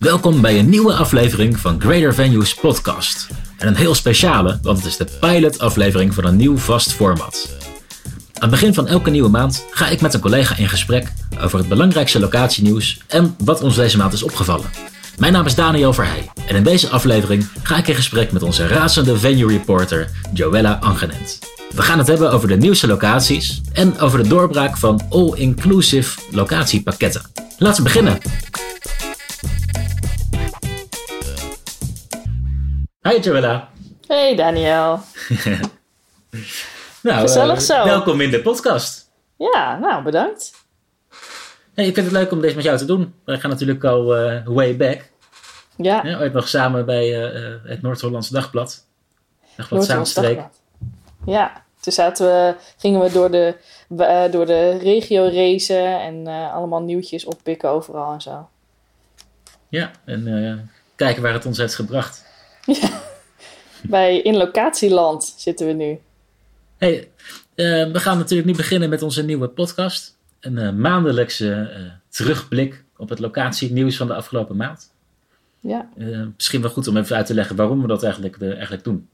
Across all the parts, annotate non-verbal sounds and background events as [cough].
Welkom bij een nieuwe aflevering van Greater Venues podcast. En een heel speciale, want het is de pilot-aflevering van een nieuw vast format. Aan het begin van elke nieuwe maand ga ik met een collega in gesprek over het belangrijkste locatienieuws en wat ons deze maand is opgevallen. Mijn naam is Daniel Verheij en in deze aflevering ga ik in gesprek met onze razende venue reporter Joella Angenent. We gaan het hebben over de nieuwste locaties en over de doorbraak van all-inclusive locatiepakketten. Laten we beginnen. Hi Joella. Hey Daniel. [laughs] nou, Gezellig eh, zo. welkom in de podcast. Ja, nou bedankt. Hey, ik vind het leuk om deze met jou te doen. Wij gaan natuurlijk al eh, way back. Ja, Ja, ooit nog samen bij eh, het Noord-Hollandse Dagblad. Dagblad Zaanstreek. Dagblad. Ja, toen zaten we, gingen we door de, door de regio racen en allemaal nieuwtjes oppikken overal en zo. Ja, en kijken waar het ons heeft gebracht. [laughs] Bij In Locatieland zitten we nu. Hey, eh, we gaan natuurlijk nu beginnen met onze nieuwe podcast. Een eh, maandelijkse eh, terugblik op het locatienieuws van de afgelopen maand. Ja, misschien wel goed om even uit te leggen waarom we dat eigenlijk, eigenlijk doen.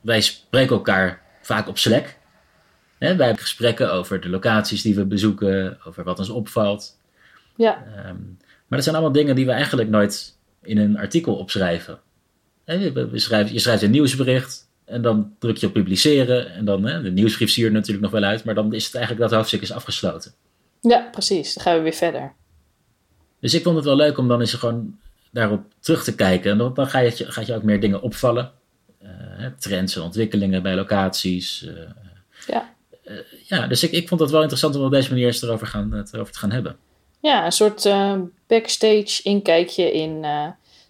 Wij spreken elkaar vaak op Slack. Hè, wij hebben gesprekken over de locaties die we bezoeken, over wat ons opvalt. ja, Ehm, maar dat zijn allemaal dingen die we eigenlijk nooit in een artikel opschrijven. Je schrijft een nieuwsbericht en dan druk je op publiceren. En dan, hè, de nieuwsbrief zie je er natuurlijk nog wel uit, maar dan is het eigenlijk dat hoofdstuk is afgesloten. ja, precies. Dan gaan we weer verder. Dus ik vond het wel leuk om dan eens gewoon daarop terug te kijken. En dan, dan ga je, gaat je ook meer dingen opvallen. Eh, trends en ontwikkelingen bij locaties. eh, Ja. ja, dus ik, ik vond het wel interessant om op deze manier eens erover, gaan, het erover te gaan hebben. Ja, een soort eh, backstage inkijkje in eh,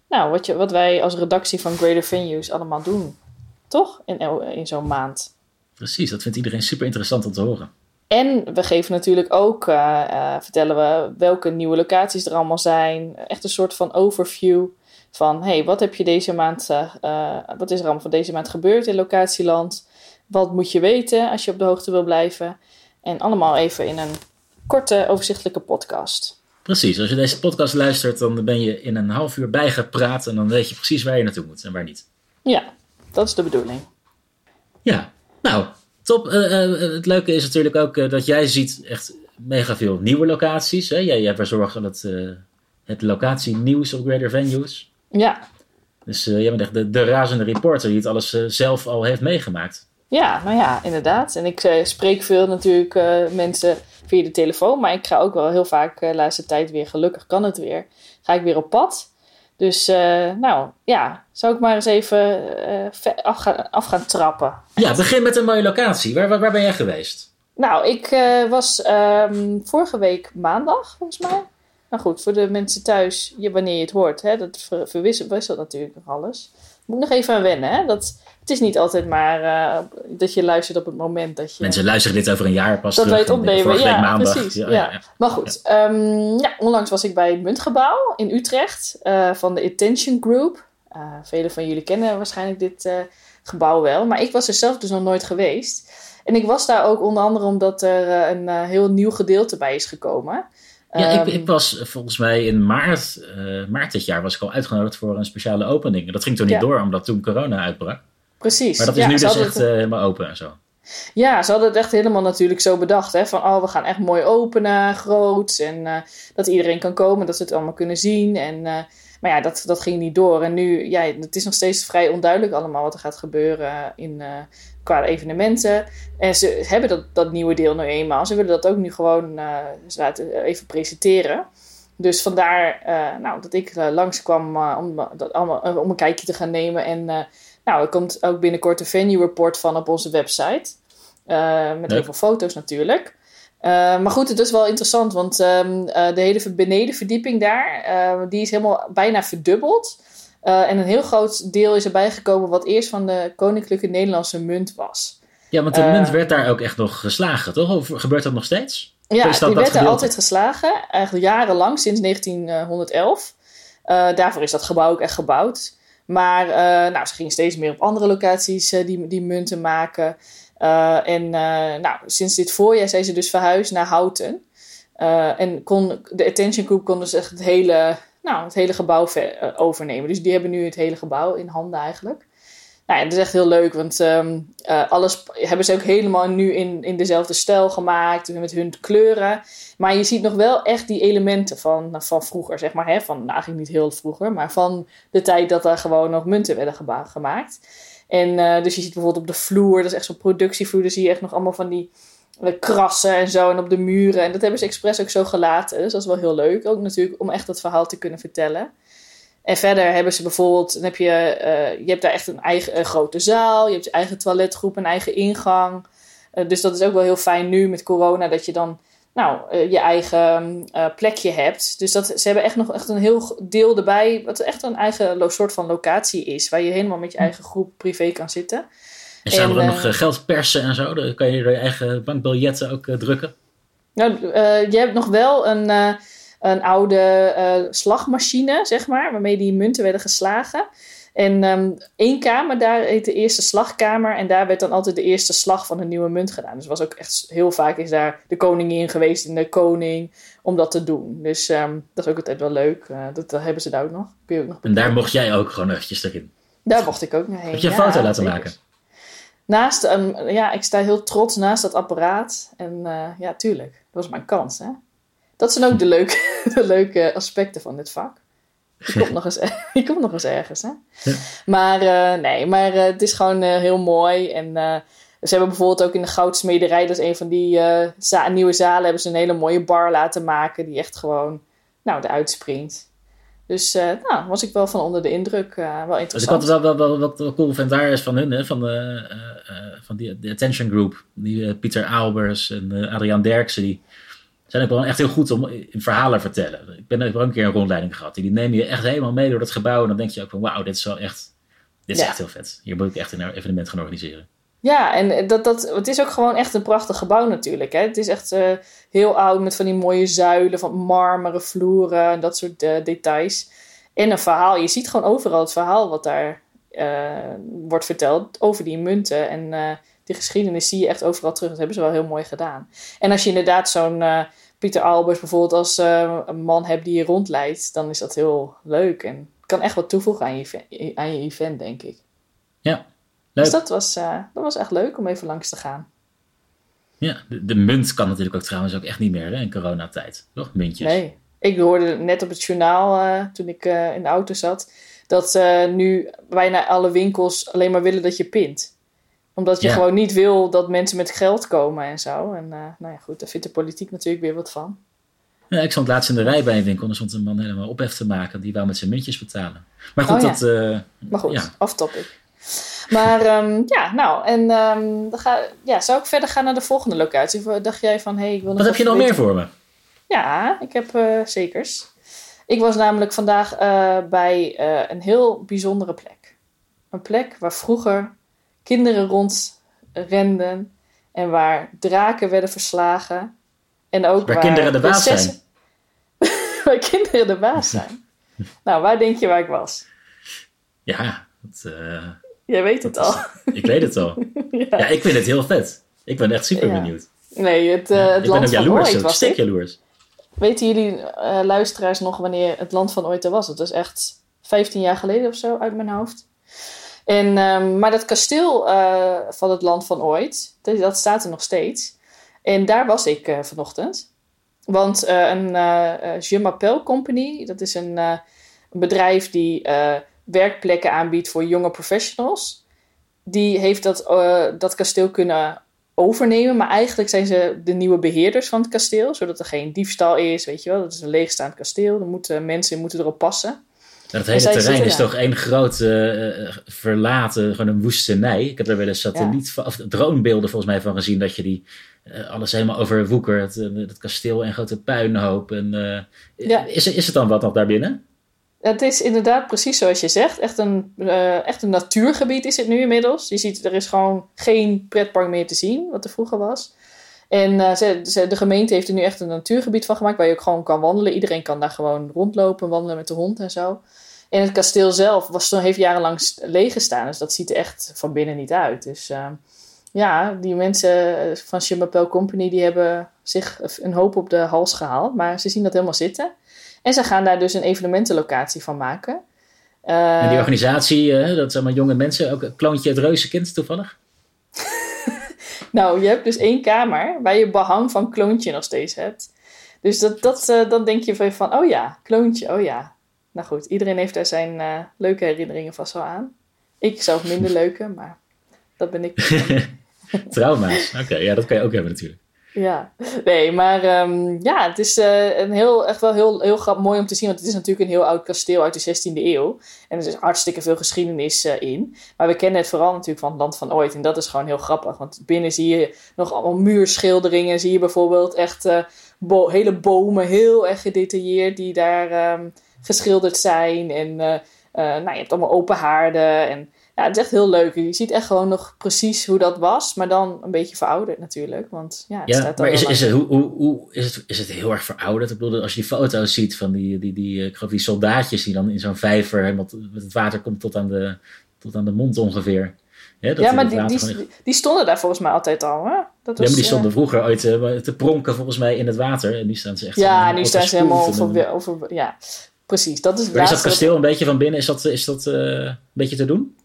nou, wat, je, wat wij als redactie van Greater Venues allemaal doen. Toch? In, in zo'n maand. Precies, dat vindt iedereen super interessant om te horen. En we geven natuurlijk ook, eh, eh, vertellen we welke nieuwe locaties er allemaal zijn. Echt een soort van overview van, hey, wat heb je deze maand, eh, wat is er allemaal van deze maand gebeurd in locatieland? Wat moet je weten als je op de hoogte wil blijven? En allemaal even in een korte, overzichtelijke podcast. Precies, als je deze podcast luistert, dan ben je in een half uur bijgepraat en dan weet je precies waar je naartoe moet en waar niet. Ja, dat is de bedoeling. Ja, nou, top. Eh, eh, het leuke is natuurlijk ook eh, dat jij ziet echt mega veel nieuwe locaties. Hè? Jij, jij verzorgt het, eh het locatienieuws op Greater Venues. Ja, Dus eh, jij bent echt de, de razende reporter die het alles eh, zelf al heeft meegemaakt. Ja, nou ja, inderdaad. En ik eh, spreek veel natuurlijk eh, mensen via de telefoon. Maar ik ga ook wel heel vaak eh, de laatste tijd weer, gelukkig kan het weer, ga ik weer op pad. Dus nou ja, zou ik maar eens even ve- af, gaan, af gaan trappen. Ja, begin met een mooie locatie. Waar, waar, waar ben jij geweest? Nou, ik was ehm, vorige week maandag, volgens mij. Nou goed, voor de mensen thuis, je, wanneer je het hoort, hè, dat ver, verwisselt wisselt natuurlijk nog alles. Moet nog even aan wennen, hè? Dat, het is niet altijd maar eh, dat je luistert op het moment dat je... Mensen luisteren dit over een jaar pas Dat terug. wij het opnemen, ja, maandag. precies. Ja, Ja, ja, ja. Maar goed, ehm, ja, onlangs was ik bij het Muntgebouw in Utrecht eh, van de Attention Group. Uh, velen van jullie kennen waarschijnlijk dit gebouw wel, maar ik was er zelf dus nog nooit geweest. En ik was daar ook onder andere omdat er een heel nieuw gedeelte bij is gekomen. Ja, ik, Ehm, ik was volgens mij in maart, maart dit jaar was ik al uitgenodigd voor een speciale opening. Dat ging toen niet Ja. door, omdat toen corona uitbrak. Precies. Maar dat is Ja, nu dus echt het- eh, helemaal open en zo. Ja, ze hadden het echt helemaal natuurlijk zo bedacht. Hè? Van, oh, we gaan echt mooi openen, groot. En eh, dat iedereen kan komen, dat ze het allemaal kunnen zien. En, eh, maar ja, dat, dat ging niet door. En nu, ja, het is nog steeds vrij onduidelijk allemaal wat er gaat gebeuren in, qua evenementen. En ze hebben dat, dat nieuwe deel nu eenmaal. Ze willen dat ook nu gewoon laten even presenteren. Dus vandaar nou, dat ik langskwam om, dat allemaal, om een kijkje te gaan nemen. En nou, er komt ook binnenkort een venue report van op onze website. Eh, met heel veel foto's natuurlijk. Eh, maar goed, het is wel interessant, want ehm, eh, de hele benedenverdieping daar, die is helemaal bijna verdubbeld. En een heel groot deel is erbij gekomen wat eerst van de Koninklijke Nederlandse munt was. Ja, want de munt werd daar ook echt nog geslagen, toch? Of gebeurt dat nog steeds? Ja, die werd er altijd geslagen, eigenlijk jarenlang, sinds 1911. Eh, daarvoor is dat gebouw ook echt gebouwd. Maar eh, nou, ze gingen steeds meer op andere locaties eh, die, die munten maken. Eh, en nou, sinds dit voorjaar zijn ze dus verhuisd naar Houten. En kon, de Attention Group kon dus echt het hele, nou, het hele gebouw overnemen. Dus die hebben nu het hele gebouw in handen eigenlijk. Nou dat is echt heel leuk, want ehm, alles hebben ze ook helemaal nu in, in dezelfde stijl gemaakt, met hun kleuren. Maar je ziet nog wel echt die elementen van, van vroeger, zeg maar. Hè? Van, nou, eigenlijk niet heel vroeger, maar van de tijd dat er gewoon nog munten werden gemaakt. En uh, dus je ziet bijvoorbeeld op de vloer, dat is echt zo'n productievloer, dan zie je echt nog allemaal van die uh, krassen en zo. En op de muren. En dat hebben ze expres ook zo gelaten. Dus dat is wel heel leuk. Ook natuurlijk om echt dat verhaal te kunnen vertellen. En verder hebben ze bijvoorbeeld, dan heb je, uh, je hebt daar echt een eigen een grote zaal. Je hebt je eigen toiletgroep, een eigen ingang. dus dat is ook wel heel fijn nu met corona, dat je dan nou, uh, je eigen plekje hebt. Dus dat, ze hebben echt nog echt een heel deel erbij, wat echt een eigen soort van locatie is, waar je helemaal met je eigen groep privé kan zitten. En zouden er nog uh, geld persen en zo? Dan kan je je eigen bankbiljetten ook drukken? Nou, je hebt nog wel een, een oude slagmachine, zeg maar, waarmee die munten werden geslagen. En um, één kamer, daar heet de eerste slagkamer. En daar werd dan altijd de eerste slag van een nieuwe munt gedaan. Dus was ook echt heel vaak is daar de koningin geweest en de koning om dat te doen. Dus um, dat is ook altijd wel leuk. Uh, dat, dat, hebben ze daar ook nog. Kun je ook nog en daar mocht jij ook gewoon eventjes erin? Daar mocht ik ook naar heen. Heb je een foto laten maken? Naast, um, ja, ik sta heel trots naast dat apparaat. En uh, ja, tuurlijk. Dat was mijn kans, hè. Dat zijn ook de leuke, [laughs] de leuke aspecten van dit vak. Je komt nog eens, [laughs] je komt nog eens ergens, hè? Ja. Maar uh, nee, maar uh, het is gewoon uh, heel mooi. En ze hebben bijvoorbeeld ook in de Goudsmederij, dat is een van die za nieuwe zalen, hebben ze een hele mooie bar laten maken die echt gewoon, nou, eruit springt. Dus nou, was ik wel van onder de indruk. wel interessant. Dus ik had wel, wel, wel, wat wel cool vind daar is van hun, hè, van, de, van die de Attention Group. Die Pieter Aalbers en Adriaan Derksen, die zijn ook wel echt heel goed om verhalen vertellen. Ik ben ook een keer een rondleiding gehad. Die nemen je echt helemaal mee door dat gebouw. En dan denk je ook van wauw, dit is wel echt, dit is ja. echt heel vet. Hier moet ik echt een evenement gaan organiseren. Ja, en dat, dat, het is ook gewoon echt een prachtig gebouw natuurlijk. Hè? Het is echt uh, heel oud met van die mooie zuilen, van marmeren vloeren en dat soort uh, details. En een verhaal. Je ziet gewoon overal het verhaal wat daar uh, wordt verteld over die munten. En die geschiedenis zie je echt overal terug. Dat hebben ze wel heel mooi gedaan. En als je inderdaad zo'n uh, Pieter Albers bijvoorbeeld als uh, een man hebt die je rondleidt, dan is dat heel leuk. En kan echt wat toevoegen aan je, aan je event, denk ik. Ja, leuk. Dus dat was, uh, dat was echt leuk om even langs te gaan. Ja, de, de munt kan natuurlijk ook trouwens ook echt niet meer hè, in coronatijd. Toch? Muntjes. Nee, ik hoorde net op het journaal toen ik in de auto zat, dat nu bijna alle winkels alleen maar willen dat je pint omdat je gewoon niet wil dat mensen met geld komen en zo. En uh, nou ja, goed, daar vindt de politiek natuurlijk weer wat van. Ja, ik stond laatst in de rij bij een winkel en er stond een man helemaal ophef te maken. Die wou met zijn muntjes betalen. Maar goed, oh, ja. dat... Uh, maar goed, ja. off topic. Maar um, ja, nou, en um, dan ga, ja, zou ik verder gaan naar de volgende locatie? Dacht jij van, hé, hey, ik wil nog Wat heb je nog meer voor me? Ja, ik heb uh, zekers. Ik was namelijk vandaag uh, bij uh, een heel bijzondere plek. Een plek waar vroeger kinderen rondrenden en waar draken werden verslagen. En ook waar, [laughs] waar kinderen de baas zijn. waar kinderen de baas zijn. nou, waar denk je waar ik was? Ja, dat, uh, Jij weet het al. ik weet het al. [laughs] ja. ja. ik vind het heel vet. Ik ben echt super ja. benieuwd. Nee, het, uh, het land van jaloers, ooit was ik. jaloers. Weten jullie uh, luisteraars nog wanneer het land van ooit er was? Het was echt 15 jaar geleden of zo uit mijn hoofd. En, um, maar dat kasteel uh, van het land van ooit, dat, staat er nog steeds. En daar was ik uh, vanochtend. Want uh, een Je m'appelle Company, dat is een, een bedrijf die werkplekken aanbiedt voor jonge professionals. Die heeft dat, dat kasteel kunnen overnemen. Maar eigenlijk zijn ze de nieuwe beheerders van het kasteel. Zodat er geen diefstal is, weet je wel. Dat is een leegstaand kasteel. Er moeten, mensen moeten erop passen. Dat hele terrein is toch één groot uh, verlaten, gewoon een woestenij. Ik heb er wel eens satelliet, ja. of dronebeelden volgens mij van gezien, dat je die uh, alles helemaal overwoekert. Het kasteel en grote puinhoop. En, ja. is, is het dan wat nog daarbinnen? Het is inderdaad precies zoals je zegt. Echt een, echt een natuurgebied is het nu inmiddels. Je ziet, er is gewoon geen pretpark meer te zien, wat er vroeger was. En ze, ze, de gemeente heeft er nu echt een natuurgebied van gemaakt waar je ook gewoon kan wandelen. Iedereen kan daar gewoon rondlopen, wandelen met de hond en zo. En het kasteel zelf was, heeft jarenlang leeg gestaan. Dus dat ziet er echt van binnen niet uit. Dus uh, ja, die mensen van Chimbapel Company die hebben zich een hoop op de hals gehaald. Maar ze zien dat helemaal zitten. En ze gaan daar dus een evenementenlocatie van maken. Uh, en die organisatie, uh, dat zijn maar jonge mensen, ook een kloontje het reuzenkind toevallig? Nou, je hebt dus één kamer waar je behang van kloontje nog steeds hebt. Dus dat, dat, uh, dan denk je van, oh ja, kloontje, oh ja. Nou goed, iedereen heeft daar zijn leuke herinneringen vast wel aan. Ik zelf minder leuke, maar dat ben ik. [laughs] Trauma's, oké, ja, dat kan je ook hebben natuurlijk. Ja, nee, maar um, ja, het is uh, een heel, echt wel heel, heel grappig, mooi om te zien. Want het is natuurlijk een heel oud kasteel uit de 16e eeuw. En er is hartstikke veel geschiedenis uh, in. Maar we kennen het vooral natuurlijk van het land van ooit. En dat is gewoon heel grappig. Want binnen zie je nog allemaal muurschilderingen. Zie je bijvoorbeeld echt bo hele bomen, heel erg gedetailleerd, die daar um, geschilderd zijn. En nou, je hebt allemaal open haarden. En ja, het is echt heel leuk. Je ziet echt gewoon nog precies hoe dat was, maar dan een beetje verouderd natuurlijk. Want ja, het ja staat maar is, is, het, hoe, hoe, hoe, is, het, is het heel erg verouderd? Ik bedoel, als je die foto's ziet van die, die, die, ik geloof die soldaatjes die dan in zo'n vijver helemaal met het water komt tot aan de, tot aan de mond ongeveer. Ja, dat ja maar die, die, die, stonden daar volgens mij altijd al. Hè? Dat was, ja, maar die stonden uh, vroeger ooit uh, te pronken volgens mij in het water. En nu staan ze echt Ja, nu staan ze helemaal over, over, Ja, precies. Dat is, maar is dat kasteel een beetje van binnen, is dat, is dat uh, een beetje te doen?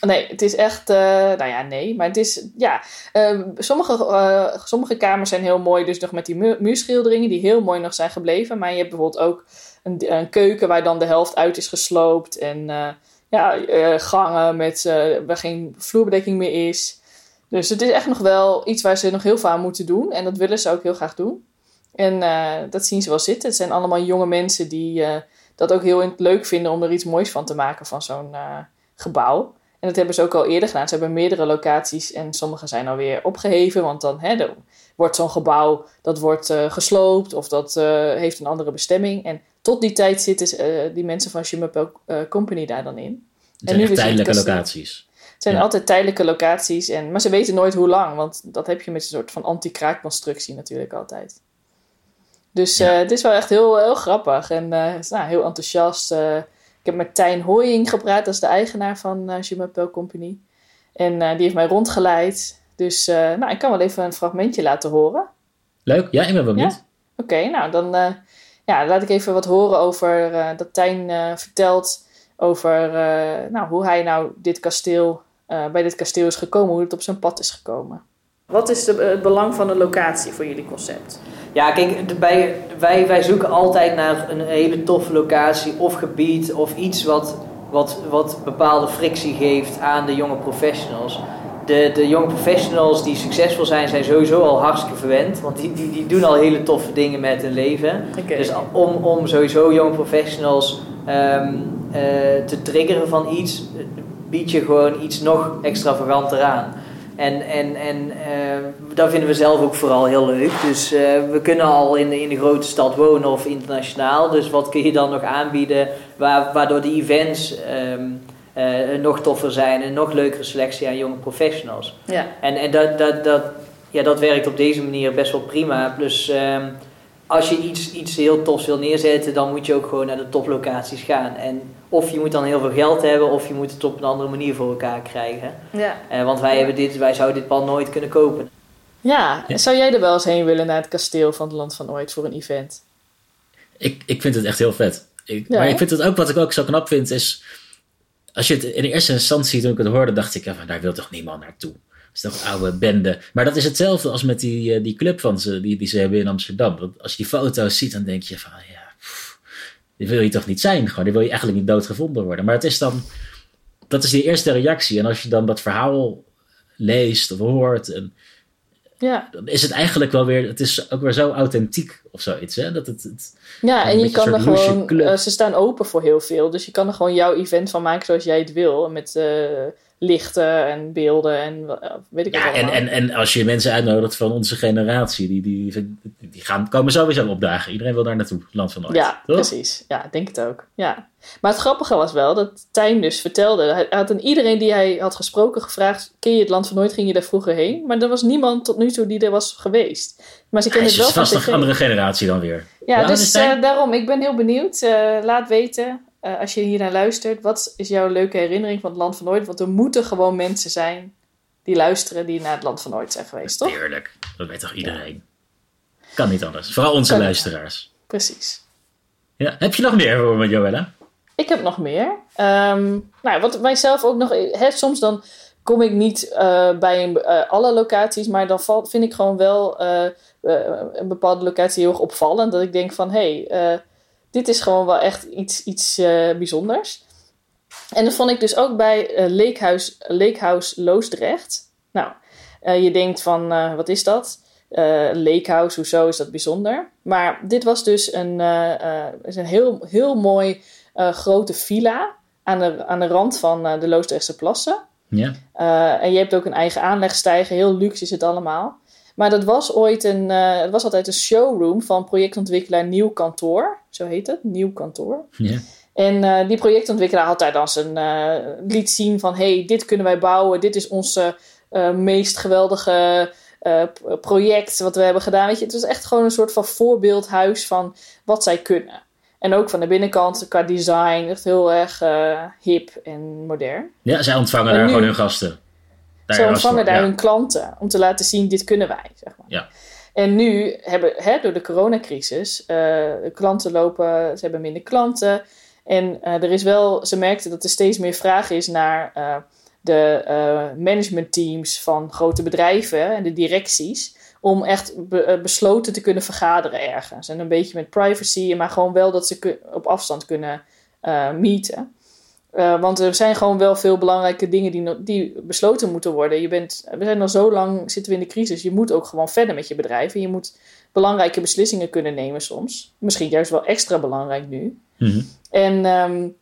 Nee, het is echt, uh, nou ja, nee, maar het is, ja, uh, sommige, uh, sommige kamers zijn heel mooi, dus nog met die mu muurschilderingen die heel mooi nog zijn gebleven. Maar je hebt bijvoorbeeld ook een, een keuken waar dan de helft uit is gesloopt en ja, gangen met, waar geen vloerbedekking meer is. Dus het is echt nog wel iets waar ze nog heel veel aan moeten doen en dat willen ze ook heel graag doen. En dat zien ze wel zitten. Het zijn allemaal jonge mensen die dat ook heel leuk vinden om er iets moois van te maken van zo'n gebouw. En dat hebben ze ook al eerder gedaan. Ze hebben meerdere locaties en sommige zijn alweer opgeheven. Want dan hè, wordt zo'n gebouw dat wordt, uh, gesloopt of dat uh, heeft een andere bestemming. En tot die tijd zitten uh, die mensen van Schimmelpel Company daar dan in. Het zijn en nu tijdelijke locaties. Het zijn ja. altijd tijdelijke locaties. En, maar ze weten nooit hoe lang. Want dat heb je met een soort van anti-kraakconstructie natuurlijk altijd. Dus ja. het is wel echt heel, heel grappig. En nou, heel enthousiast heb met Tijn Hooying gepraat, dat is de eigenaar van uh, Je Company. En uh, die heeft mij rondgeleid. Dus uh, nou, ik kan wel even een fragmentje laten horen. Leuk, ja, ik ben benieuwd. Ja? Oké, okay, nou dan ja, laat ik even wat horen over dat Tijn vertelt over nou, hoe hij nou dit kasteel, bij dit kasteel is gekomen, hoe het op zijn pad is gekomen. Wat is de, het belang van een locatie voor jullie concept? Ja, kijk, bij, wij, wij zoeken altijd naar een hele toffe locatie of gebied of iets wat, wat, wat bepaalde frictie geeft aan de jonge professionals. De, de jonge professionals die succesvol zijn, zijn sowieso al hartstikke verwend. Want die, die, die doen al hele toffe dingen met hun leven. Okay. Dus om, om sowieso jonge professionals um, uh, te triggeren van iets, bied je gewoon iets nog extravaganter aan. En, en, en uh, dat vinden we zelf ook vooral heel leuk. Dus uh, we kunnen al in de, in de grote stad wonen of internationaal. Dus wat kun je dan nog aanbieden waar, waardoor de events um, uh, nog toffer zijn en nog leukere selectie aan jonge professionals. Ja. En, en dat, dat, dat, ja, dat werkt op deze manier best wel prima. Plus um, als je iets, iets heel tofs wil neerzetten, dan moet je ook gewoon naar de toplocaties gaan. En of je moet dan heel veel geld hebben, of je moet het op een andere manier voor elkaar krijgen. Ja. Uh, want wij, hebben dit, wij zouden dit pand nooit kunnen kopen. Ja, zou jij er wel eens heen willen naar het kasteel van het Land van Ooit voor een event? Ik, ik vind het echt heel vet. Ik, maar ik vind het ook, wat ik ook zo knap vind, is... Als je het in de eerste instantie, toen ik het hoorde, dacht ik, ja, daar wil toch niemand naartoe? Dat is toch een oude bende. Maar dat is hetzelfde als met die, eh, die club van ze, die, die ze hebben in Amsterdam. als je die foto's ziet, dan denk je van, ja, pff, die wil je toch niet zijn? Gewoon, die wil je eigenlijk niet doodgevonden worden. Maar het is dan, dat is die eerste reactie. En als je dan dat verhaal leest of hoort, en, ja. dan is het eigenlijk wel weer, het is ook weer zo authentiek of zoiets. Hè? Dat het, het ja, en je kan er gewoon, uh, ze staan open voor heel veel. Dus je kan er gewoon jouw event van maken zoals jij het wil. Met uh, lichten en beelden en eh, weet ik ja, en, en, en als je mensen uitnodigt van onze generatie, die, die, die gaan, komen sowieso opdagen. Iedereen wil daar naartoe, Land van Ooit. Ja, precies. Ja, ik denk het ook. Ja. Maar het grappige was wel dat Tijn dus vertelde, hij had aan iedereen die hij had gesproken gevraagd, ken je het Land van Nooit, ging je daar vroeger heen? Maar er was niemand tot nu toe die er was geweest. Maar ze kennen het wel van vast een andere generatie dan weer. Ja, dus uh, daarom, ik ben heel benieuwd. Uh, laat weten uh, als je hier naar luistert, wat is jouw leuke herinnering van het Land van Ooit? Want er moeten gewoon mensen zijn die luisteren die naar het Land van Ooit zijn geweest, toch? Heerlijk, dat weet toch iedereen? Kan niet anders. Vooral onze luisteraars. Precies. Ja. Heb je nog meer voor me, Joella? Ik heb nog meer. Ehm, nou, wat mijzelf ook nog... Hè, soms dan kom ik niet uh, bij een, uh, alle locaties, maar dan valt, vind ik gewoon wel uh, een bepaalde locatie heel erg opvallend. Dat ik denk van, hé, hey, dit is gewoon wel echt iets, iets bijzonders. En dat vond ik dus ook bij Leekhuis, Leekhuis Loosdrecht. Nou, je denkt van, wat is dat? uh, Lakehouse, hoezo is dat bijzonder? Maar dit was dus een, uh, is een heel, heel mooi grote villa aan de, aan de rand van de Loosdrechtse plassen. Ja. en je hebt ook een eigen aanlegstijger, heel luxe is het allemaal. Maar dat was ooit een, het was altijd een showroom van projectontwikkelaar Nieuw Kantoor. Zo heet het, Nieuw Kantoor. Ja. En die projectontwikkelaar had daar dan zijn, liet zien van... hey, dit kunnen wij bouwen, dit is onze meest geweldige project wat we hebben gedaan. Weet je, het was echt gewoon een soort van voorbeeldhuis van wat zij kunnen. En ook van de binnenkant qua design, echt heel erg hip en modern. Ja, zij ontvangen daar gewoon hun gasten. Daar ze ontvangen daar hun klanten om te laten zien, dit kunnen wij. Zeg maar. Ja. En nu hebben, hè, door de coronacrisis, uh, de klanten lopen, ze hebben minder klanten. En er is wel, ze merkten dat er steeds meer vraag is naar de uh, managementteams van grote bedrijven en de directies. Om echt eh, besloten te kunnen vergaderen ergens. En een beetje met privacy, maar gewoon wel dat ze op afstand kunnen uh, meeten. want er zijn gewoon wel veel belangrijke dingen die, die besloten moeten worden. Je bent, we zijn al zo lang zitten we in de crisis. Je moet ook gewoon verder met je bedrijf. En je moet belangrijke beslissingen kunnen nemen soms. Misschien juist wel extra belangrijk nu. Mhm. En um,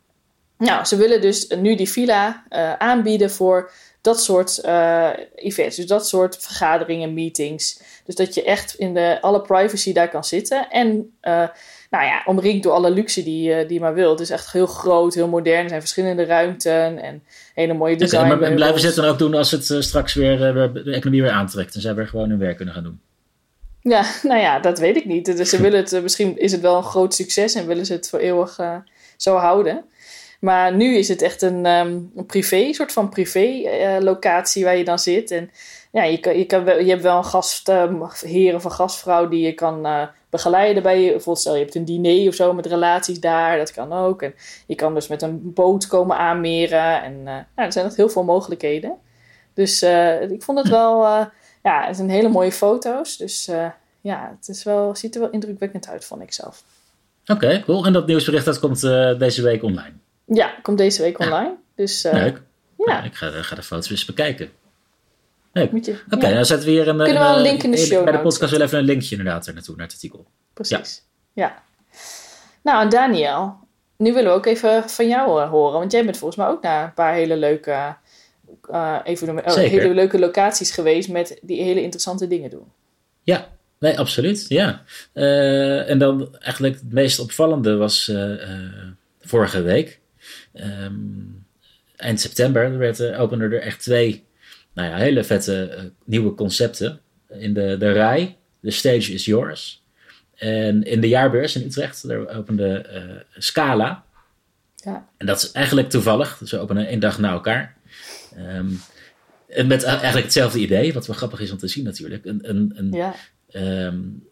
nou, ze willen dus nu die villa uh, aanbieden voor dat soort uh, events. Dus dat soort vergaderingen, meetings. Dus dat je echt in de, alle privacy daar kan zitten. En uh, nou ja, omringd door alle luxe die, die je maar wilt. Het is echt heel groot, heel modern. Er zijn verschillende ruimten en hele mooie design. Okay, maar blijven ze het dan ook doen als het straks weer de economie weer aantrekt. En zij weer gewoon hun werk kunnen gaan doen? Ja, [laughs] nou ja, dat weet ik niet. Dus ze willen het, misschien is het wel een groot succes en willen ze het voor eeuwig zo houden. Maar nu is het echt een, um, een privé, soort van privé uh, locatie waar je dan zit. En ja, je, kan, je, kan, je hebt wel een gastheer um, of een gastvrouw die je kan uh, begeleiden bij je. Bijvoorbeeld stel je hebt een diner of zo met relaties daar, dat kan ook. En je kan dus met een boot komen aanmeren. En ja, er zijn echt heel veel mogelijkheden. Dus ik vond het [clears throat] wel, ja, het zijn hele mooie foto's. Dus ja, het is wel, ziet er wel indrukwekkend uit, vond ik zelf. Oké, okay, cool. En dat nieuwsbericht dat komt deze week online? Ja, komt deze week online. Dus, uh, Leuk. Ja. ik ga, ga, de foto's eens bekijken. Leuk. Oké, okay, dan zetten we hier een, Kunnen we een, een link in de show Bij de podcast wel even een linkje inderdaad er naartoe, naar het artikel. Precies. Ja. Nou, en Daniel, nu willen we ook even van jou uh, horen. Want jij bent volgens mij ook naar een paar hele leuke, uh, even, oh, hele leuke locaties geweest met die hele interessante dingen doen. Ja, nee, absoluut. Ja. En dan eigenlijk het meest opvallende was vorige week. Um, eind september werd, uh, openden er echt twee nou ja, hele vette uh, nieuwe concepten. In de, de rij, The Stage is Yours. En in de jaarbeurs in Utrecht, daar opende uh, Scala. Ja. En dat is eigenlijk toevallig. Ze openen één dag na elkaar. Um, en met eigenlijk hetzelfde idee, wat wel grappig is om te zien natuurlijk. Een, een, een, ja. um,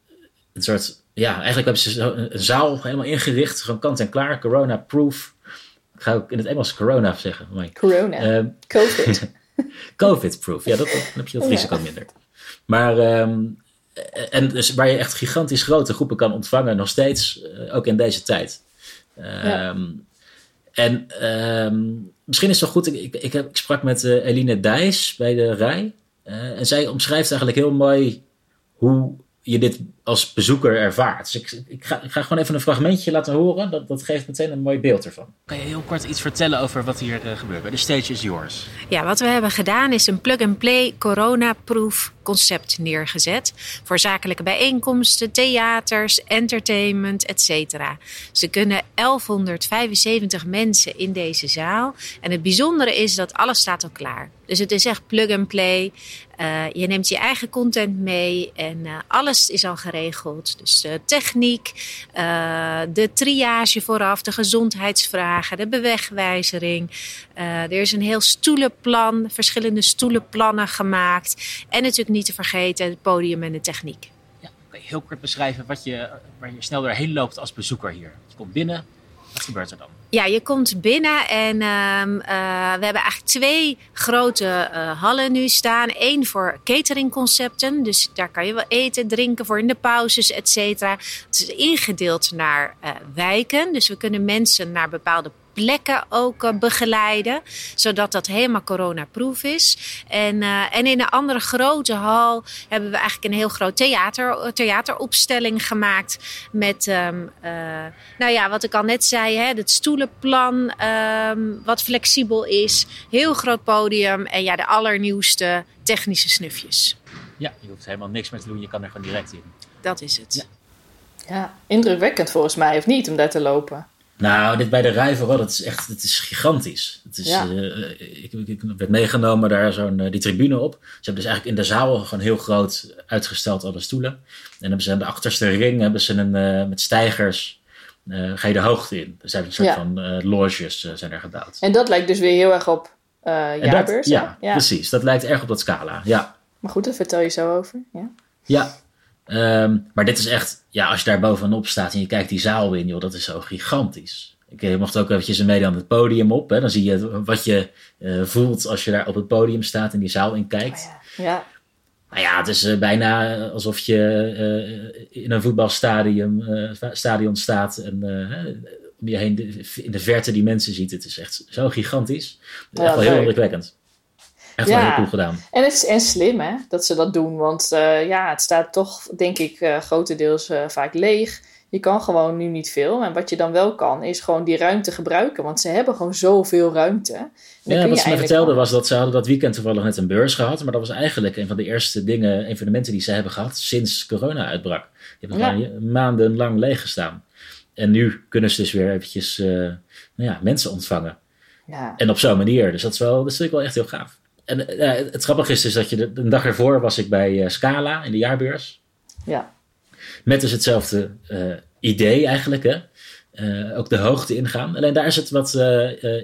een soort, ja, eigenlijk hebben ze een zaal helemaal ingericht, gewoon kant en klaar, corona-proof. Ik ga ook in het Engels corona zeggen. Maar, corona. Uh, Covid. [laughs] Covid-proof, ja, dat, dan heb je dat risico ja. minder. Maar, um, en dus waar je echt gigantisch grote groepen kan ontvangen, nog steeds, uh, ook in deze tijd. Um, ja. En um, misschien is het wel goed, ik, ik, heb, ik sprak met uh, Eline Dijs bij de Rij. Uh, en zij omschrijft eigenlijk heel mooi hoe je dit als bezoeker ervaart. Dus ik, ik, ga, ik ga gewoon even een fragmentje laten horen. Dat, dat geeft meteen een mooi beeld ervan. Kan je heel kort iets vertellen over wat hier uh, gebeurt? De stage is yours. Ja, wat we hebben gedaan is een plug-and-play corona-proof concept neergezet. Voor zakelijke bijeenkomsten, theaters, entertainment, etc. Ze kunnen 1175 mensen in deze zaal. En het bijzondere is dat alles staat al klaar. Dus het is echt plug-and-play. Uh, je neemt je eigen content mee en uh, alles is al geregeld. Dus uh, techniek, de triage vooraf, de gezondheidsvragen, de bewegwijzering. er is een heel stoelenplan, verschillende stoelenplannen gemaakt. En natuurlijk niet te vergeten het podium en de techniek. Ja. Kan je heel kort beschrijven wat je, waar je snel doorheen loopt als bezoeker hier? Je komt binnen, wat gebeurt er dan? Ja, je komt binnen en ehm, eh, we hebben eigenlijk twee grote eh, hallen nu staan. Eén voor cateringconcepten, dus daar kan je wel eten, drinken voor in de pauzes, et cetera. Het is ingedeeld naar eh, wijken, dus we kunnen mensen naar bepaalde plekken ook uh, begeleiden. Zodat dat helemaal coronaproof is. En, uh, en in een andere grote hal hebben we eigenlijk een heel groot theater, theateropstelling gemaakt. Met, um, uh, nou ja, wat ik al net zei, hè, het stoelenplan. Um, wat flexibel is. Heel groot podium. En ja, de allernieuwste technische snufjes. Ja, je hoeft helemaal niks meer te doen. Je kan er gewoon direct in. Dat is het. Ja, ja indrukwekkend volgens mij, of niet, om daar te lopen. Nou, dit bij de rij vooral, dat is echt het is gigantisch. Het is, ja. uh, ik, ik, werd meegenomen daar zo'n uh, die tribune op. Ze hebben dus eigenlijk in de zaal gewoon heel groot uitgesteld alle stoelen. En dan hebben ze aan de achterste ring hebben ze een, uh, met stijgers. ga je de hoogte in. Er zijn een soort ja. van loges zijn er gebouwd. En dat lijkt dus weer heel erg op jaarbeurs. Dat, ja, ja, precies. Dat lijkt erg op dat scala. Ja. Maar goed, daar vertel je zo over. Ja. Ja, Um, maar dit is echt, ja, als je daar bovenop staat en je kijkt die zaal in, joh, dat is zo gigantisch. Ik mocht ook eventjes mee aan het podium op. Hè. Dan zie je wat je uh, voelt als je daar op het podium staat en die zaal in kijkt. Oh ja. ja. Nou ja, het is uh, bijna alsof je uh, in een voetbalstadion stadion staat en om je heen de, in de verte die mensen ziet. Het is echt zo gigantisch. Ja, echt wel heel indrukwekkend. Echt ja. wel heel cool gedaan. En het is en slim hè, dat ze dat doen. Want uh, ja, het staat toch, denk ik, uh, grotendeels uh, vaak leeg. Je kan gewoon nu niet veel. En wat je dan wel kan, is gewoon die ruimte gebruiken. Want ze hebben gewoon zoveel ruimte. Ja, wat ze me vertelde was dat ze hadden dat weekend toevallig net een beurs gehad. Maar dat was eigenlijk een van de eerste dingen, evenementen die ze hebben gehad sinds corona uitbrak. Die hebben ja. maandenlang leeg gestaan. En nu kunnen ze dus weer eventjes nou ja, mensen ontvangen. Ja. En op zo'n manier. Dus dat is wel, dat is wel echt heel gaaf. En uh, het grappige is dus dat je de, de dag ervoor was ik bij uh, Scala in de jaarbeurs. Ja. Met dus hetzelfde uh, idee eigenlijk, hè. ook de hoogte ingaan. Alleen daar is het wat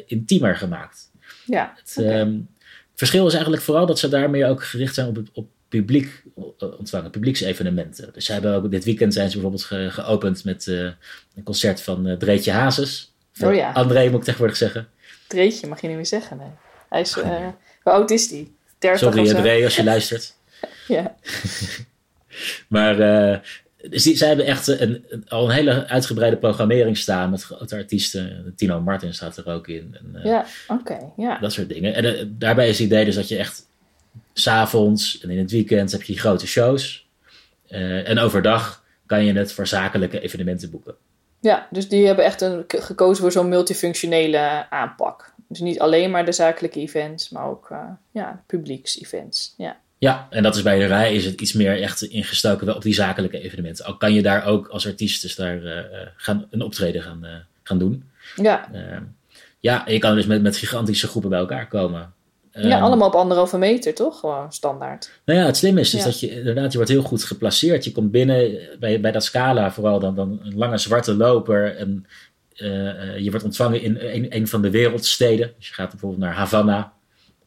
intiemer gemaakt. Ja. Het, okay. um, verschil is eigenlijk vooral dat ze daarmee ook gericht zijn op, op publiek ontvangen, publieksevenementen. Dus ze hebben ook dit weekend zijn ze bijvoorbeeld ge, geopend met een concert van Dreetje Hazes. Oh ja. André moet ik tegenwoordig zeggen. Dreetje mag je niet meer zeggen, nee. Hij is... Hoe oud is die? 30 Sorry, André, als je [laughs] luistert. ja. [laughs] maar uh, dus die, zij hebben echt een, al een hele uitgebreide programmering staan met grote artiesten. Tino Martin staat er ook in. En, uh, ja, oké. Okay, ja. Dat soort dingen. En uh, daarbij is het idee dus dat je echt s'avonds en in het weekend heb je die grote shows. en overdag kan je het voor zakelijke evenementen boeken. Ja, dus die hebben echt een, gekozen voor zo'n multifunctionele aanpak. Dus niet alleen maar de zakelijke events, maar ook uh, ja, publieks-events. Ja. ja, en dat is bij de rij is het iets meer echt ingestoken wel op die zakelijke evenementen. Al kan je daar ook als artiest dus daar uh, gaan, een optreden gaan, uh, gaan doen. Ja. ja, en je kan dus met, met gigantische groepen bij elkaar komen. Ja, um, allemaal op anderhalve meter, toch? Gewoon standaard. Nou ja, het slimme is dus ja. dat je inderdaad, je wordt heel goed geplaceerd. Je komt binnen bij, bij dat scala, vooral dan, dan een lange zwarte loper. En je wordt ontvangen in een, een, van de wereldsteden. Dus je gaat bijvoorbeeld naar Havana.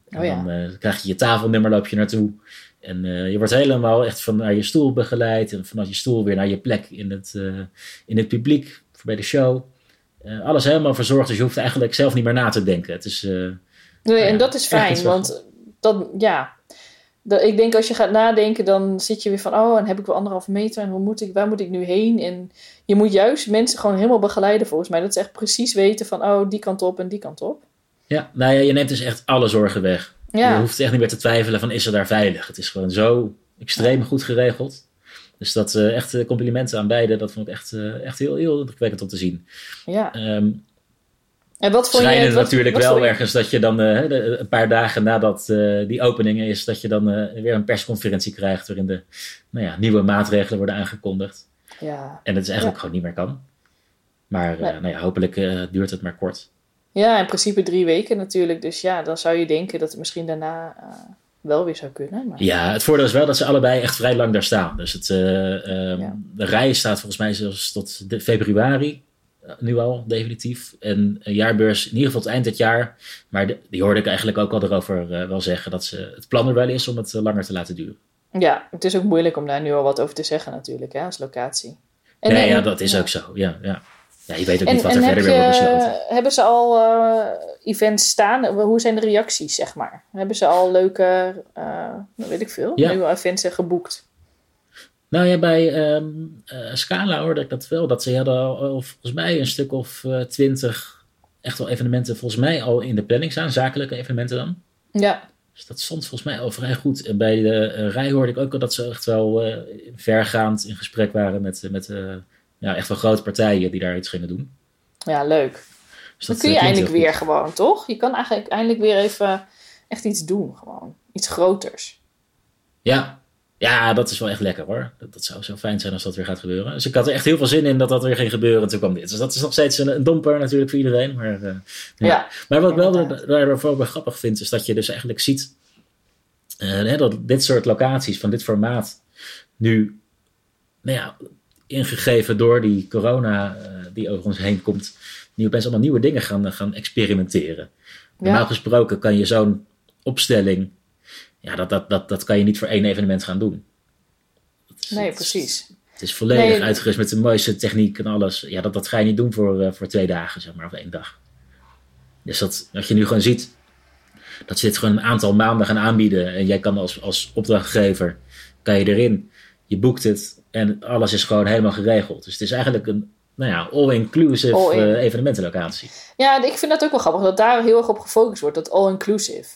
Oh, ja. dan uh, krijg je je tafelnummer, loop je naartoe. En je wordt helemaal echt van naar je stoel begeleid. En vanuit je stoel weer naar je plek in het, in het publiek, bij de show. alles helemaal verzorgd, dus je hoeft eigenlijk zelf niet meer na te denken. Het is... Nee, en dat is fijn, want dan, ja, dat, ik denk als je gaat nadenken, dan zit je weer van, oh, en heb ik wel anderhalve meter en hoe moet ik, waar moet ik nu heen? En je moet juist mensen gewoon helemaal begeleiden volgens mij. Dat ze echt precies weten van, oh, die kant op en die kant op. Ja, nou ja, je neemt dus echt alle zorgen weg. Ja. Je hoeft echt niet meer te twijfelen van, is er daar veilig? Het is gewoon zo extreem goed geregeld. Dus dat uh, echt complimenten aan beide. Dat vond ik echt, uh, echt heel, heel indrukwekkend om te zien. Ja. Um, en wat vond Schrijnen je, wat, natuurlijk wat wel je? ergens dat je dan uh, de, een paar dagen nadat uh, die opening is, dat je dan uh, weer een persconferentie krijgt waarin de nou ja, nieuwe maatregelen worden aangekondigd. Ja. En het is eigenlijk Ja. gewoon niet meer kan. Maar Nee. nou ja, hopelijk duurt het maar kort. Ja, in principe drie weken natuurlijk. Dus ja, dan zou je denken dat het misschien daarna eh, wel weer zou kunnen. Maar... Ja, het voordeel is wel dat ze allebei echt vrij lang daar staan. Dus het, eh, ehm, de rij staat volgens mij zelfs tot de februari. Eh, Nu al, definitief. En een jaarbeurs in ieder geval tot eind dit jaar. Maar de- die hoorde ik eigenlijk ook al erover eh, wel zeggen. Dat ze, het plan er wel is om het eh, langer te laten duren. Ja, het is ook moeilijk om daar nu al wat over te zeggen natuurlijk, hè, als locatie. En, nee, en- ja, dat is ja. ook zo. Ja, ja. ja je weet ook En, niet wat er verder weer wordt besloten. hebben ze al eh, events staan? Hoe zijn de reacties, zeg maar? Hebben ze al leuke, weet ik veel, nieuwe events geboekt? Nou ja, bij ehm, eh, Scala hoorde ik dat wel. Dat ze hadden al, al volgens mij een stuk of eh, twintig echt wel evenementen volgens mij al in de planning staan. Zakelijke evenementen dan. Ja, Dus dat stond volgens mij al vrij goed. En bij de eh, rij hoorde ik ook al dat ze echt wel vergaand in gesprek waren met, met ja, echt wel grote partijen die daar iets gingen doen. ja leuk. Dus Dan dat, kun je eindelijk weer gewoon, toch? Je kan eigenlijk eindelijk weer even echt iets doen, gewoon. Iets groters. Ja. Ja, dat is wel echt lekker hoor. Dat, dat zou zo fijn zijn als dat weer gaat gebeuren. Dus ik had er echt heel veel zin in dat dat weer ging gebeuren. En toen kwam dit. Dus dat is nog steeds een, een domper natuurlijk voor iedereen. Maar, eh, ja. Ja. maar wat ik wel daarvoor wel grappig vind, is dat je dus eigenlijk ziet eh, dat dit soort locaties van dit formaat nu, nou ja, ingegeven door die corona eh, die over ons heen komt, nu opeens allemaal nieuwe dingen gaan, gaan experimenteren. Normaal gesproken kan je zo'n opstelling, ja, dat, dat, dat, dat kan je niet voor één evenement gaan doen. Is- Nee, het is- precies. Het is volledig Nee. uitgerust met de mooiste techniek en alles. Ja, dat, dat ga je niet doen voor, eh, voor twee dagen, zeg maar, of één dag. Dus dat, wat je nu gewoon ziet, dat ze dit gewoon een aantal maanden gaan aanbieden. En jij kan als, als opdrachtgever, kan je erin, je boekt het en alles is gewoon helemaal geregeld. Dus het is eigenlijk een, nou ja, all-inclusive All-in. eh, evenementenlocatie. Ja, ik vind dat ook wel grappig, dat daar heel erg op gefocust wordt, dat all-inclusive.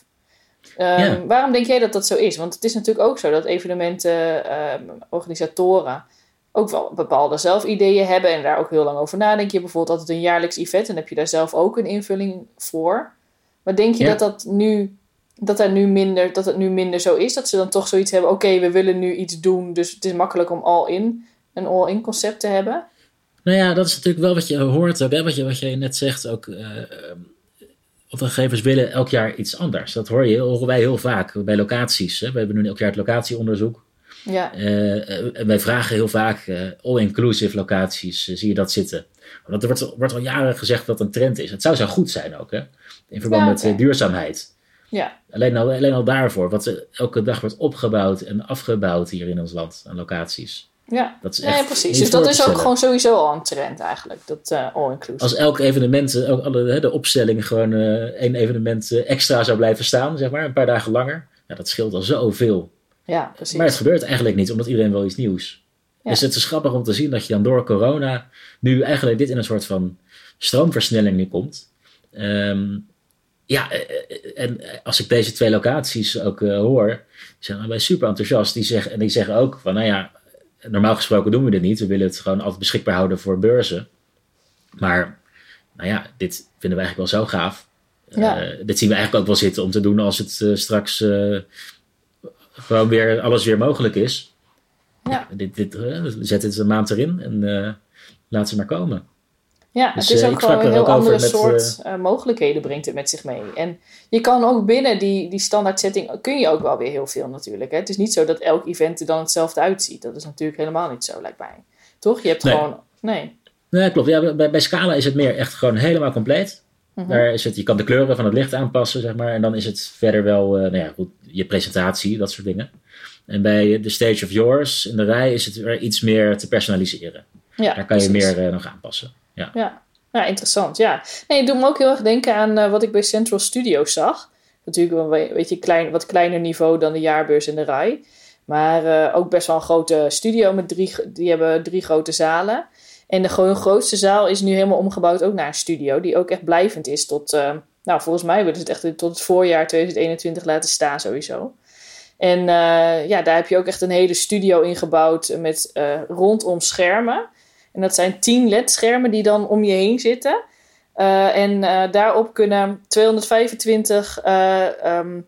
Ehm, Ja. Waarom denk jij dat dat zo is? Want het is natuurlijk ook zo dat evenementen, ehm, organisatoren ook wel bepaalde zelfideeën hebben en daar ook heel lang over nadenken. Je bijvoorbeeld altijd een jaarlijks event en heb je daar zelf ook een invulling voor. Maar denk je Ja. dat dat nu dat, er nu minder, dat het nu minder zo is? Dat ze dan toch zoiets hebben, oké, we willen nu iets doen, dus het is makkelijk om all-in, een all-in concept te hebben? Nou ja, dat is natuurlijk wel wat je hoort ook, hè? Wat, je, wat je net zegt ook. eh, ehm, opdrachtgevers willen elk jaar iets anders. Dat hoor je, horen wij heel vaak bij locaties. Hè? We hebben nu elk jaar het locatieonderzoek. Ja, Eh, eh, wij vragen heel vaak eh, all-inclusive locaties, zie je dat zitten? Want er wordt, wordt al jaren gezegd dat een trend is. Het zou zo goed zijn ook, hè? in verband Ja, met duurzaamheid. ja, Alleen al, alleen al daarvoor, wat elke dag wordt opgebouwd en afgebouwd hier in ons land aan locaties. Ja. Dat is Ja, precies. Dus dat is ook gewoon sowieso al een trend eigenlijk, dat eh all-inclusive. Als elk evenement, eh, ook alle, hè, de opstelling gewoon eh, één evenement eh, extra zou blijven staan, zeg maar, een paar dagen langer. Ja, dat scheelt al zoveel. Ja, precies. Maar het gebeurt eigenlijk niet, omdat iedereen wel iets nieuws. Ja. Dus het is grappig om te zien dat je dan door corona nu eigenlijk dit in een soort van stroomversnelling nu komt. Ehm, ja, eh, eh, en als ik deze twee locaties ook eh, hoor, zijn allebei super enthousiast. Die zeggen, en die zeggen ook van, nou ja, normaal gesproken doen we dit niet. We willen het gewoon altijd beschikbaar houden voor beurzen. Maar, nou ja, dit vinden we eigenlijk wel zo gaaf. Ja. Eh, dit zien we eigenlijk ook wel zitten om te doen als het eh, straks eh, gewoon weer alles weer mogelijk is. Ja. Dit, dit, zet dit een maand erin en laat ze maar komen. Ja, Dus, het is eh, ook gewoon een heel andere soort eh, mogelijkheden brengt het met zich mee. En je kan ook binnen die, die standaard setting, kun je ook wel weer heel veel natuurlijk. Hè? Het is niet zo dat elk event er dan hetzelfde uitziet. Dat is natuurlijk helemaal niet zo, lijkt mij. Toch? Je hebt Nee. gewoon, nee. Nee, klopt. Ja, bij, bij Scala is het meer echt gewoon helemaal compleet. Mhm. Daar is het, je kan de kleuren van het licht aanpassen, zeg maar. En dan is het verder wel, eh, nou ja, goed, je presentatie, dat soort dingen. En bij de Stage of Yours in de rij is het weer iets meer te personaliseren. Ja, Daar kan je meer eh, nog aanpassen. Ja. Ja. ja, interessant. Ja. Nee, het doet me ook heel erg denken aan eh, wat ik bij Central Studios zag. Natuurlijk een beetje klein, wat kleiner niveau dan de jaarbeurs en de RAI. Maar eh, ook best wel een grote studio met drie, die hebben drie grote zalen. En de grootste zaal is nu helemaal omgebouwd ook naar een studio. Die ook echt blijvend is tot, eh, nou volgens mij willen ze het echt tot het voorjaar 2021 laten staan sowieso. En ja, daar heb je ook echt een hele studio ingebouwd met rondom schermen. En dat zijn 10 LED-schermen die dan om je heen zitten. Eh, en eh, daarop kunnen 225 eh, ehm,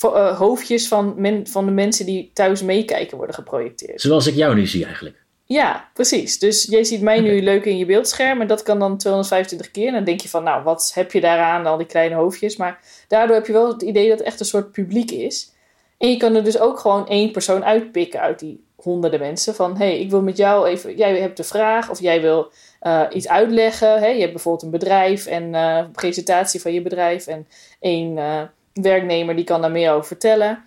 eh, hoofdjes van, men- van de mensen die thuis meekijken worden geprojecteerd. Zoals ik jou nu zie eigenlijk. Ja, precies. Dus jij ziet mij nu leuk in je beeldscherm en dat kan dan 225 keer. En dan denk je van, nou, wat heb je daaraan, al die kleine hoofdjes. Maar daardoor heb je wel het idee dat het echt een soort publiek is. En je kan er dus ook gewoon één persoon uitpikken uit die honderden mensen. Van, hey, ik wil met jou even, jij hebt een vraag of jij wil eh, iets uitleggen. Hè? Je hebt bijvoorbeeld een bedrijf en eh, een presentatie van je bedrijf. En één eh, werknemer die kan daar meer over vertellen.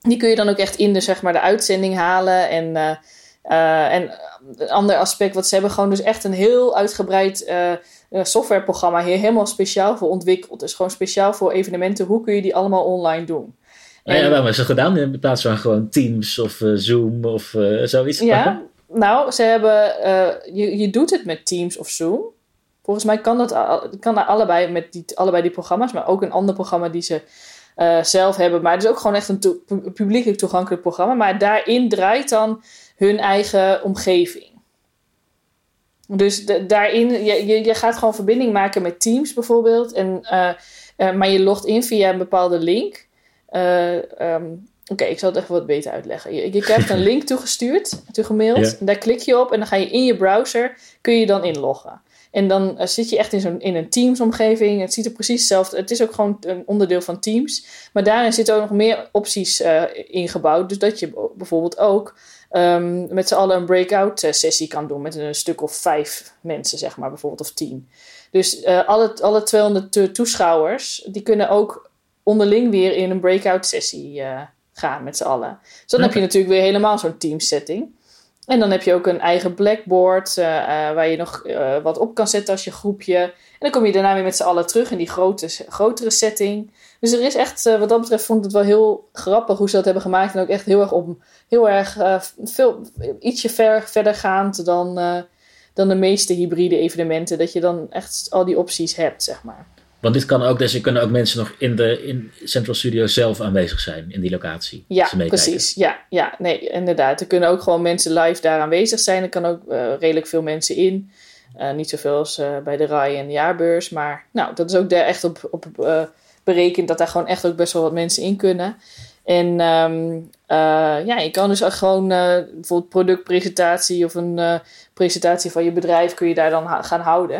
Die kun je dan ook echt in de, zeg maar, de uitzending halen. En, en een ander aspect, wat ze hebben gewoon dus echt een heel uitgebreid softwareprogramma hier helemaal speciaal voor ontwikkeld. Dus gewoon speciaal voor evenementen. Hoe kun je die allemaal online doen? Nou ja, waarom hebben ze gedaan in plaats van gewoon Teams of Zoom of zoiets? Ja, nou, ze hebben, je, je doet het met Teams of Zoom. Volgens mij kan dat, kan dat allebei met die, allebei die programma's, maar ook een ander programma die ze uh, zelf hebben. Maar het is ook gewoon echt een to publiekelijk toegankelijk programma. Maar daarin draait dan hun eigen omgeving. Dus daarin, je, je, je, gaat gewoon verbinding maken met Teams bijvoorbeeld. En, uh, uh, maar je logt in via een bepaalde link. Um, Oké, ik zal het even wat beter uitleggen. Je, je krijgt een [laughs] link toegestuurd, toegemaild. En daar klik je op en dan ga je in je browser, kun je dan inloggen. En dan uh, zit je echt in, zo'n, in een Teams-omgeving. Het ziet er precies hetzelfde Het is ook gewoon een onderdeel van Teams. Maar daarin zitten ook nog meer opties uh, ingebouwd. Dus dat je bijvoorbeeld ook um, met z'n allen een breakout-sessie kan doen. Met een stuk of vijf mensen, zeg maar, bijvoorbeeld, of tien. Dus uh, alle, alle 200 toeschouwers, die kunnen ook onderling weer in een breakout-sessie gaan met z'n allen. Dus dan heb je natuurlijk weer helemaal zo'n Teams-setting. En dan heb je ook een eigen blackboard uh, uh, waar je nog wat op kan zetten als je groepje. En dan kom je daarna weer met z'n allen terug in die grote, grotere setting. Dus er is echt, wat dat betreft, vond ik het wel heel grappig hoe ze dat hebben gemaakt. En ook echt heel erg om, heel erg veel, ietsje ver, verder gaand dan, dan de meeste hybride evenementen. Dat je dan echt al die opties hebt, zeg maar. Want dit kan ook, dus er kunnen ook mensen nog in de in Central Studio zelf aanwezig zijn in die locatie. Ja, precies. Ja, ja, nee, inderdaad. Er kunnen ook gewoon mensen live daar aanwezig zijn. Er kan ook uh, redelijk veel mensen in. Uh, niet zoveel als uh, bij de RAI en de jaarbeurs. Maar nou, dat is ook daar echt op, op berekend dat daar gewoon echt ook best wel wat mensen in kunnen. En um, ja, je kan dus ook gewoon bijvoorbeeld productpresentatie of een presentatie van je bedrijf kun je daar dan gaan houden.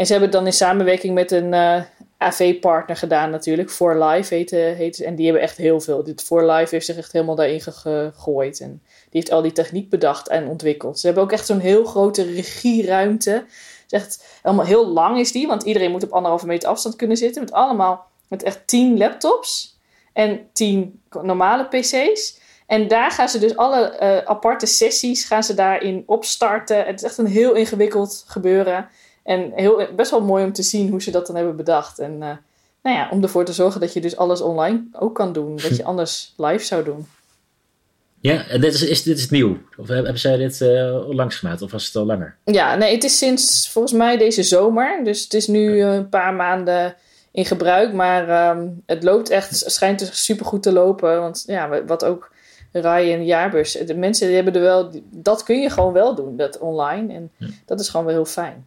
En ze hebben het dan in samenwerking met een uh, AV-partner gedaan natuurlijk. For Life heet, heet En die hebben echt heel veel. Dit For Life heeft zich echt helemaal daarin gegooid. En die heeft al die techniek bedacht en ontwikkeld. Ze hebben ook echt zo'n heel grote regieruimte. Echt helemaal heel lang is die. Want iedereen moet op anderhalve meter afstand kunnen zitten. Met allemaal, met echt tien laptops. En tien normale pc's. En daar gaan ze dus alle uh, aparte sessies gaan ze daarin opstarten. Het is echt een heel ingewikkeld gebeuren. En heel, best wel mooi om te zien hoe ze dat dan hebben bedacht. En uh, nou ja, om ervoor te zorgen dat je dus alles online ook kan doen. Wat je [laughs] anders live zou doen. Ja, en dit is, is, dit is nieuw? Of hebben zij dit uh, onlangs gemaakt? Of was het al langer? Ja, nee, het is sinds volgens mij deze zomer. Dus het is nu een paar maanden in gebruik. Maar um, het loopt echt, schijnt dus super goed te lopen. Want ja, wat ook en jaarbus. De mensen die hebben er wel, dat kun je gewoon wel doen, dat online. En ja. dat is gewoon wel heel fijn.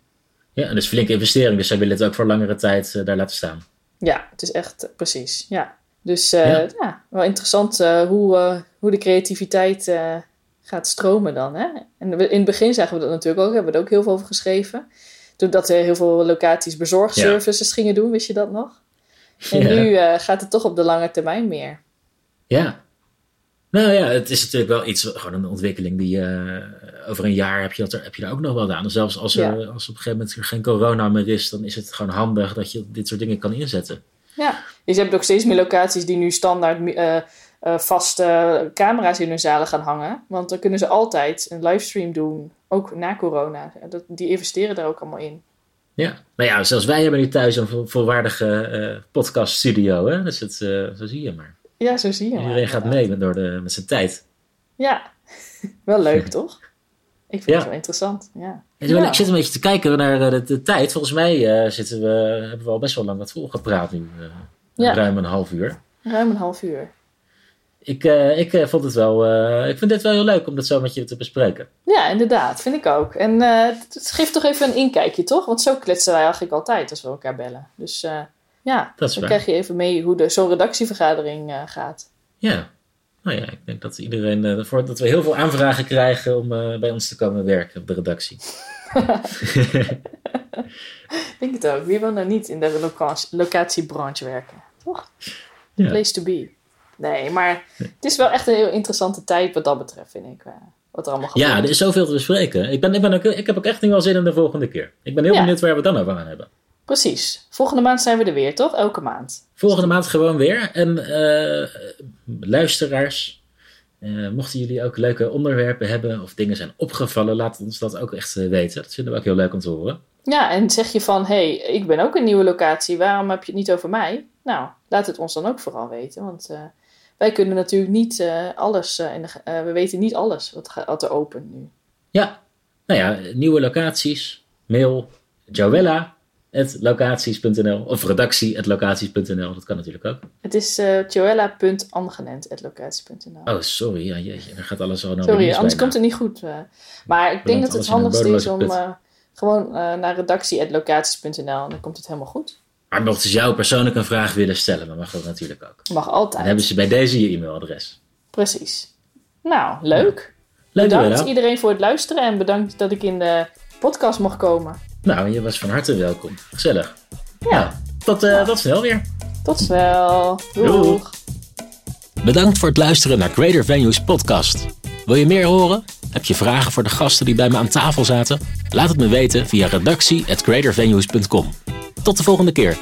Ja, en dus flinke investering. Dus zij willen het ook voor langere tijd uh, daar laten staan. Ja, het is echt precies. Ja. Dus uh, ja. ja. wel interessant hoe, hoe de creativiteit gaat stromen dan. Hè? En in het begin zagen we dat natuurlijk ook. Hebben we er ook heel veel over geschreven. Toen dat er heel veel locaties bezorgservices ja. gingen doen, wist je dat nog? En ja. nu gaat het toch op de lange termijn meer. Ja. Nou ja, het is natuurlijk wel iets, gewoon een ontwikkeling die over een jaar heb je, dat er, heb je daar ook nog wel aan. Zelfs als, er, ja. als op een gegeven moment er geen corona meer is, dan is het gewoon handig dat je dit soort dingen kan inzetten. Ja, dus je hebt ook steeds meer locaties die nu standaard uh, uh, vaste camera's in hun zalen gaan hangen. Want dan kunnen ze altijd een livestream doen, ook na corona. Dat, die investeren daar ook allemaal in. Ja, nou ja, zelfs wij hebben nu thuis een volwaardige uh, podcast studio. Hè? Dus het, zo zie je maar. Ja, zo zie je Iedereen maar, gaat mee door de, met zijn tijd. Ja, [laughs] wel leuk [laughs] toch? Ik vind ja. het wel interessant, ja. ja. Ik zit een beetje te kijken naar de, de tijd. Volgens mij uh, zitten we, hebben we al best wel lang wat volgepraat nu. Uh, ja. Ruim een half uur. Ruim een half uur. Ik, uh, ik vond het wel, ik vind dit wel heel leuk om dat zo met je te bespreken. Ja, inderdaad, vind ik ook. En het geeft toch even een inkijkje, toch? Want zo kletsen wij eigenlijk altijd als we elkaar bellen. Dus ja, dan waar. krijg je even mee hoe zo'n redactievergadering gaat. Ja, nou ja, ik denk dat iedereen, uh, dat we heel veel aanvragen krijgen om uh, bij ons te komen werken op de redactie. ik [laughs] denk het ook. Wie wil nou niet in de locatie, locatiebranche werken? Toch? Ja. Place to be. Nee, maar het is wel echt een heel interessante tijd wat dat betreft, vind ik. Wat er allemaal gebeurt. Ja, er is zoveel te bespreken. Ik, ben, ik, ben ook, ik heb ook echt nu wel zin in de volgende keer. Ik ben heel ja. benieuwd waar we het dan over gaan hebben. Precies. Volgende maand zijn we er weer, toch? Elke maand. Volgende maand gewoon weer. En uh, luisteraars, Eh, mochten jullie ook leuke onderwerpen hebben of dingen zijn opgevallen, laat ons dat ook echt eh, weten. Dat vinden we ook heel leuk om te horen. Ja, en zeg je van, hé, hey, ik ben ook een nieuwe locatie, waarom heb je het niet over mij? Nou, laat het ons dan ook vooral weten, want uh, wij kunnen natuurlijk niet uh, alles, de, we weten niet alles wat, wat er open nu. Ja, nou ja, nieuwe locaties, mail joella.locaties.nl of redactie.locaties.nl, dat kan natuurlijk ook. Het is uh, joella.angenent.locaties.nl. Oh, sorry, ja, jeetje, dan gaat alles zo naar Sorry, anders komt het niet goed. maar ik denk dat het handigste is om gewoon naar redactie.locaties.nl en dan komt het helemaal goed. Maar mochten ze jou persoonlijk een vraag willen stellen, dan mag dat natuurlijk ook. Mag altijd. Dan hebben ze bij deze je e-mailadres. Precies. Nou, leuk. Leuk bedankt iedereen voor het luisteren en bedankt dat ik in de podcast mocht komen. Nou, je was van harte welkom. Gezellig. Ja. Nou, tot, uh, tot snel weer. Tot snel. Doeg. Doeg. Bedankt voor het luisteren naar Greater Venues podcast. Wil je meer horen? Heb je vragen voor de gasten die bij me aan tafel zaten? Laat het me weten via redactie@greatervenues.com. Tot de volgende keer.